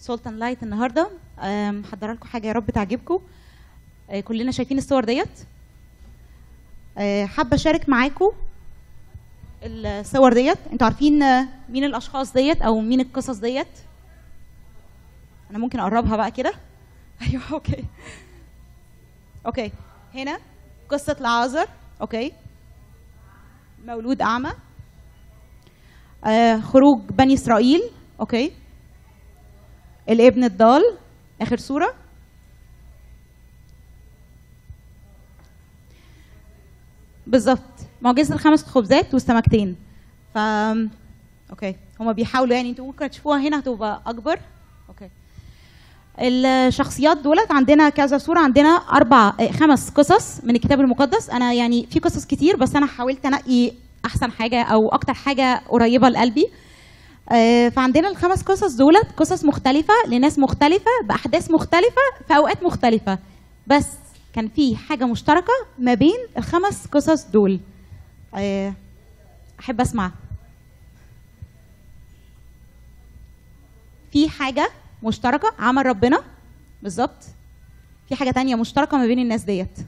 Salt and Light النهارده. محضره لكم حاجة يا رب تعجبكم. آه، كلنا شايفين الصور ديت. آه، حابة أشارك معاكم الصور ديت. أنتوا عارفين آه، مين الأشخاص ديت أو مين القصص ديت؟ أنا ممكن أقربها بقى كده. أيوه okay. okay. هنا قصة لعازر okay. مولود أعمى. خروج بني إسرائيل. okay. الابن الضال. آخر صوره بالظبط. معجزة الخمس خبزات والسمكتين. ف okay. هما بيحاولوا يعني أنتوا ممكن تشوفوها هنا هتبقى أكبر. okay. الشخصيات دولت عندنا كذا صوره عندنا أربع خمس قصص من الكتاب المقدس. أنا يعني في قصص كتير بس أنا حاولت أنقي أحسن حاجة أو أكتر حاجة قريبة لقلبي. فعندنا الخمس قصص دولت قصص مختلفة لناس مختلفة بأحداث مختلفة في أوقات مختلفة. بس كان في حاجة مشتركة ما بين الخمس قصص دول. آه، أحب أسمع. في حاجة مشتركة عمل ربنا. بالظبط. في حاجة تانية مشتركة ما بين الناس ديت.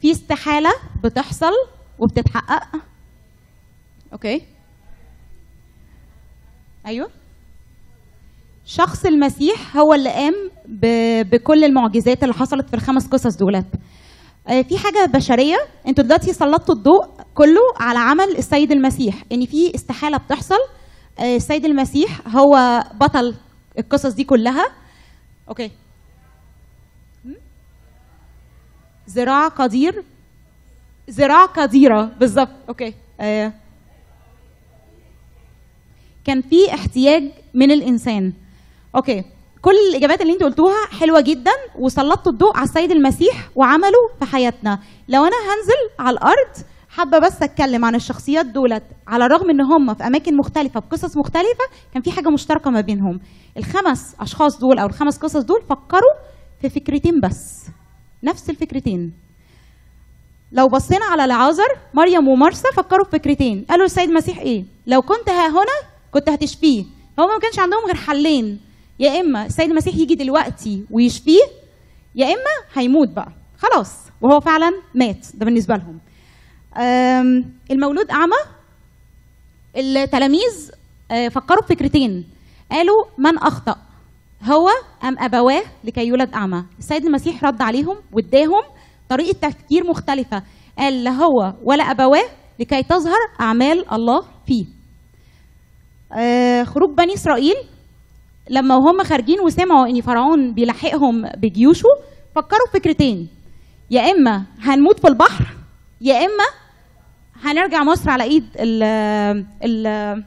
في استحالة بتحصل وبتتحقق. أوكي. أيوه. شخص المسيح هو اللي قام بكل المعجزات اللي حصلت في الخمس قصص دولت آه، في حاجة بشرية أنتوا دلوقتي سلطتوا الضوء كله على عمل السيد المسيح. ان في استحالة بتحصل. آه، السيد المسيح هو بطل القصص دي كلها. أوكي؟ ذراع قدير. ذراع قديرة بالظبط. okay. آه. كان في احتياج من الإنسان. okay. كل الإجابات اللي أنتوا قلتوها حلوة جدا وسلطتوا الضوء على السيد المسيح وعمله في حياتنا. لو أنا هنزل على الأرض حابة بس أتكلم عن الشخصيات دولت. على الرغم إن هم في أماكن مختلفة بقصص مختلفة كان في حاجة مشتركة ما بينهم. الخمس أشخاص دول أو الخمس قصص دول فكروا في فكرتين بس. نفس الفكرتين. لو بصينا على لعازر مريم ومرسى فكروا في فكرتين. قالوا السيد المسيح إيه؟ لو كنت ها هنا كنت هتشفيه. هو ما كانش عندهم غير حلين. يا إما السيد المسيح يجي دلوقتي ويشفيه يا إما هيموت بقى. خلاص وهو فعلا مات. ده بالنسبة لهم. المولود أعمى. التلاميذ آه، فكروا في فكرتين قالوا من أخطأ؟ هو أم أبواه لكي يولد أعمى؟ السيد المسيح رد عليهم واداهم طريقة تفكير مختلفة. قال لا هو ولا أبواه لكي تظهر أعمال الله فيه. خروج بني إسرائيل لما هم خارجين وسمعوا إن فرعون بيلاحقهم بجيوشه فكروا في فكرتين. يا إما هنموت في البحر يا إما هنرجع مصر على إيد ال ال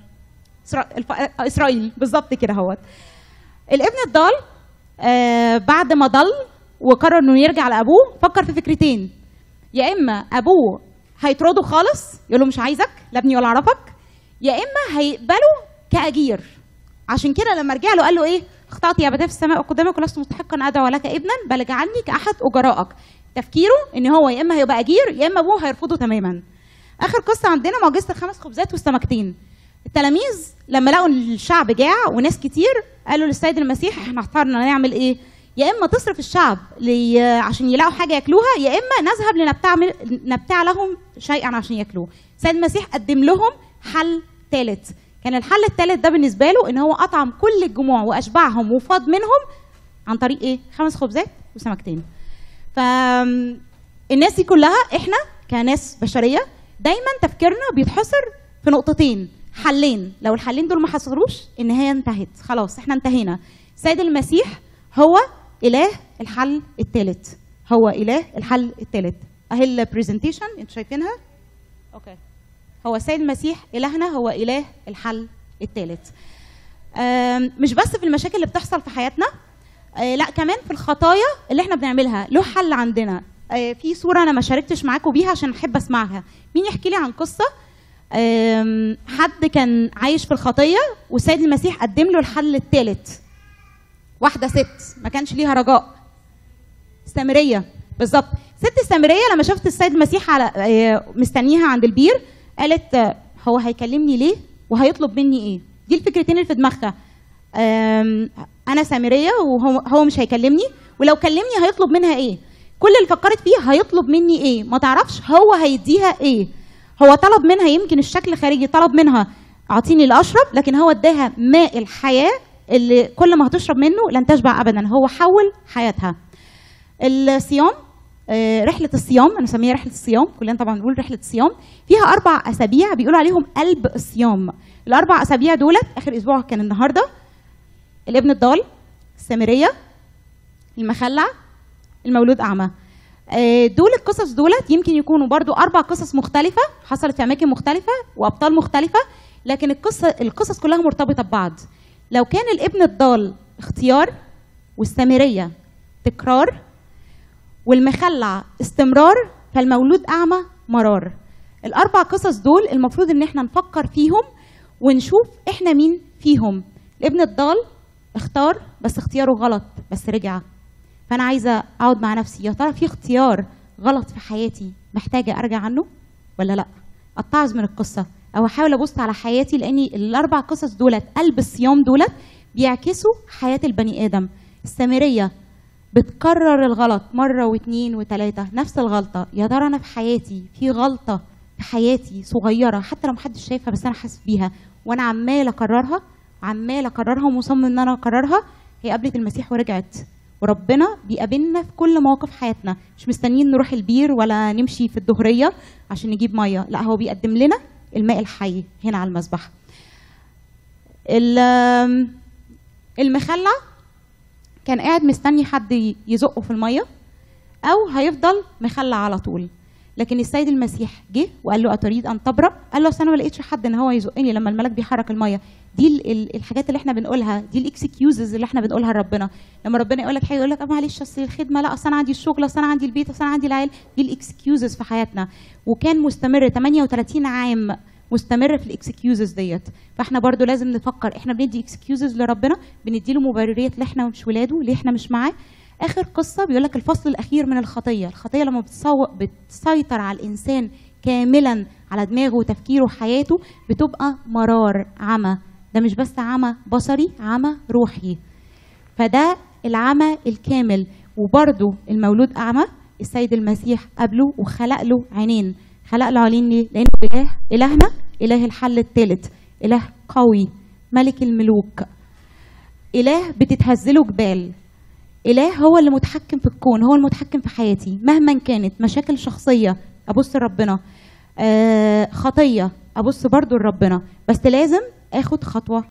إسرائيل. بالظبط كده أهوت. الابن الضال آه بعد ما ضل وقرر إنه يرجع لأبوه فكر في فكرتين. يا إما أبوه هيطرده خالص يقول له مش عايزك لا ابني ولا أعرفك. يا إما هيقبله كأجير. عشان كده لما رجع له قال له إيه؟ اخطات يا ابتاه في السماء قدامك ولست مستحقا أدعو لك ابنا بل اجعلني كأحد اجرائك تفكيره إن هو يا إما هيبقى أجير يا إما أبوه هيرفضه تماما. آخر قصة عندنا معجزة الخمس خبزات والسمكتين. التلاميذ لما لقوا الشعب جاع وناس كتير قالوا للسيد المسيح إحنا اخترنا نعمل إيه؟ يا إما تصرف الشعب عشان يلاقوا حاجة ياكلوها يا إما نذهب لنبتاع نبتاع لهم شيئا عشان ياكلوه. السيد المسيح قدم لهم حل ثالث كان الحل الثالث ده بالنسبة له إن هو اطعم كل الجموع وأشبعهم وفاض منهم عن طريق إيه؟ خمس خبزات وسمكتين فالناس دي كلها إحنا كناس بشرية دايما تفكيرنا بيتحصر في نقطتين. حلين. لو الحلين دول ما حصلوش النهاية انتهت. خلاص إحنا انتهينا. السيد المسيح هو إله الحل الثالث هو إله الحل الثالث أهي ال presentation أنتوا شايفينها؟ okay هو السيد المسيح إلهنا هو إله الحل الثالث مش بس في المشاكل اللي بتحصل في حياتنا آه، لا كمان في الخطايا اللي إحنا بنعملها. له حل عندنا. آه، في صورة أنا ما شاركتش معاكم بيها عشان أحب أسمعها. مين يحكي لي عن آم، حد كان عايش في الخطية والسيد المسيح قدم له الحل الثالث واحدة ست ما كانش ليها رجاء. سامرية بالظبط. ست السامريه لما شافت السيد المسيح على آه، مستنيها عند البير قالت هو هيكلمني ليه؟ وهيطلب مني إيه؟ دي الفكرتين اللي في دماغها. أنا سامرية وهو هو مش هيكلمني ولو كلمني هيطلب منها إيه؟ كل اللي فكرت فيه هيطلب مني إيه؟ ما تعرفش هو هيديها إيه؟ هو طلب منها يمكن الشكل الخارجي طلب منها أعطيني اللي اشرب لكن هو اداها ماء الحياة اللي كل ما هتشرب منه لن تشبع ابدا هو حول حياتها. الصيام آه، رحلة الصيام أنا بسميها رحلة الصيام كلنا طبعا بنقول رحلة الصيام. فيها أربع أسابيع بيقولوا عليهم قلب الصيام. الأربع أسابيع دولت آخر أسبوع كان النهاردة. الابن الضال السامرية المخلع المولود أعمى. آه، دول القصص دولت يمكن يكونوا برضو أربع قصص مختلفة حصلت في أماكن مختلفة وأبطال مختلفة لكن القصة القصص كلها مرتبطة ببعض. لو كان الابن الضال اختيار والسامرية تكرار والمخلع استمرار فالمولود أعمى مرار. الأربع قصص دول المفروض إن إحنا نفكر فيهم ونشوف إحنا مين فيهم. الابن الضال اختار بس اختياره غلط بس رجع. فأنا عايزة أقعد مع نفسي يا ترى في اختيار غلط في حياتي محتاجة أرجع عنه ولا لأ؟ أتعظ من القصة. أو أحاول أبص على حياتي لأني الأربع قصص دولت قلب الصيام دولت بيعكسوا حياة البني آدم. السامرية بتكرر الغلط مرة واثنين وثلاثة نفس الغلطة. يا ترى أنا في حياتي في غلطة في حياتي صغيرة حتى لو محدش شايفها بس أنا حاسس بيها وأنا عمال أكررها عمال أكررها ومصمم إن أنا أكررها هي قابلت المسيح ورجعت. وربنا بيقابلنا في كل مواقف حياتنا. مش مستنيين نروح البير ولا نمشي في الظهرية عشان نجيب مية. لا هو بيقدم لنا الماء الحي هنا على المذبح. ال- المخلع كان قاعد مستني حد يزقه في المية أو هيفضل مخلع على طول. لكن السيد المسيح جه وقال له أتريد أن تبرأ؟ قال له أصل أنا ما لقيتش حد إن هو يزقني لما الملاك بيحرك المية. دي ال- ال- الحاجات اللي إحنا بنقولها دي ال excuses اللي إحنا بنقولها لربنا. لما ربنا يقول لك حاجة يقول لك آه معلش أصل الخدمة لا أصل أنا عندي الشغل أصل أنا عندي البيت أصل أنا عندي العيال. دي ال excuses في حياتنا. وكان مستمر 38 عام. مستمر في ال excuses ديت. فاحنا برضو لازم نفكر إحنا بندي excuses لربنا بندي له مبررات ليه إحنا مش ولاده ليه إحنا مش معاه؟ آخر قصة بيقول لك الفصل الأخير من الخطية. الخطية لما بتسو... بتسيطر على الإنسان كاملا على دماغه وتفكيره وحياته بتبقى مرار عمى. ده مش بس عمى بصري عمى روحي. فده العمى الكامل. وبرضه المولود أعمى السيد المسيح قابله وخلق له عينين. خلق عينين ليه؟ لأنه إله إلهنا إله الحل الثالث. إله قوي ملك الملوك. إله بتتهزله جبال. إله هو اللي متحكم في الكون هو المتحكم في حياتي مهما كانت. مشاكل شخصية أبص لربنا. آه خطية أبص برضو لربنا. بس لازم آخد خطوة.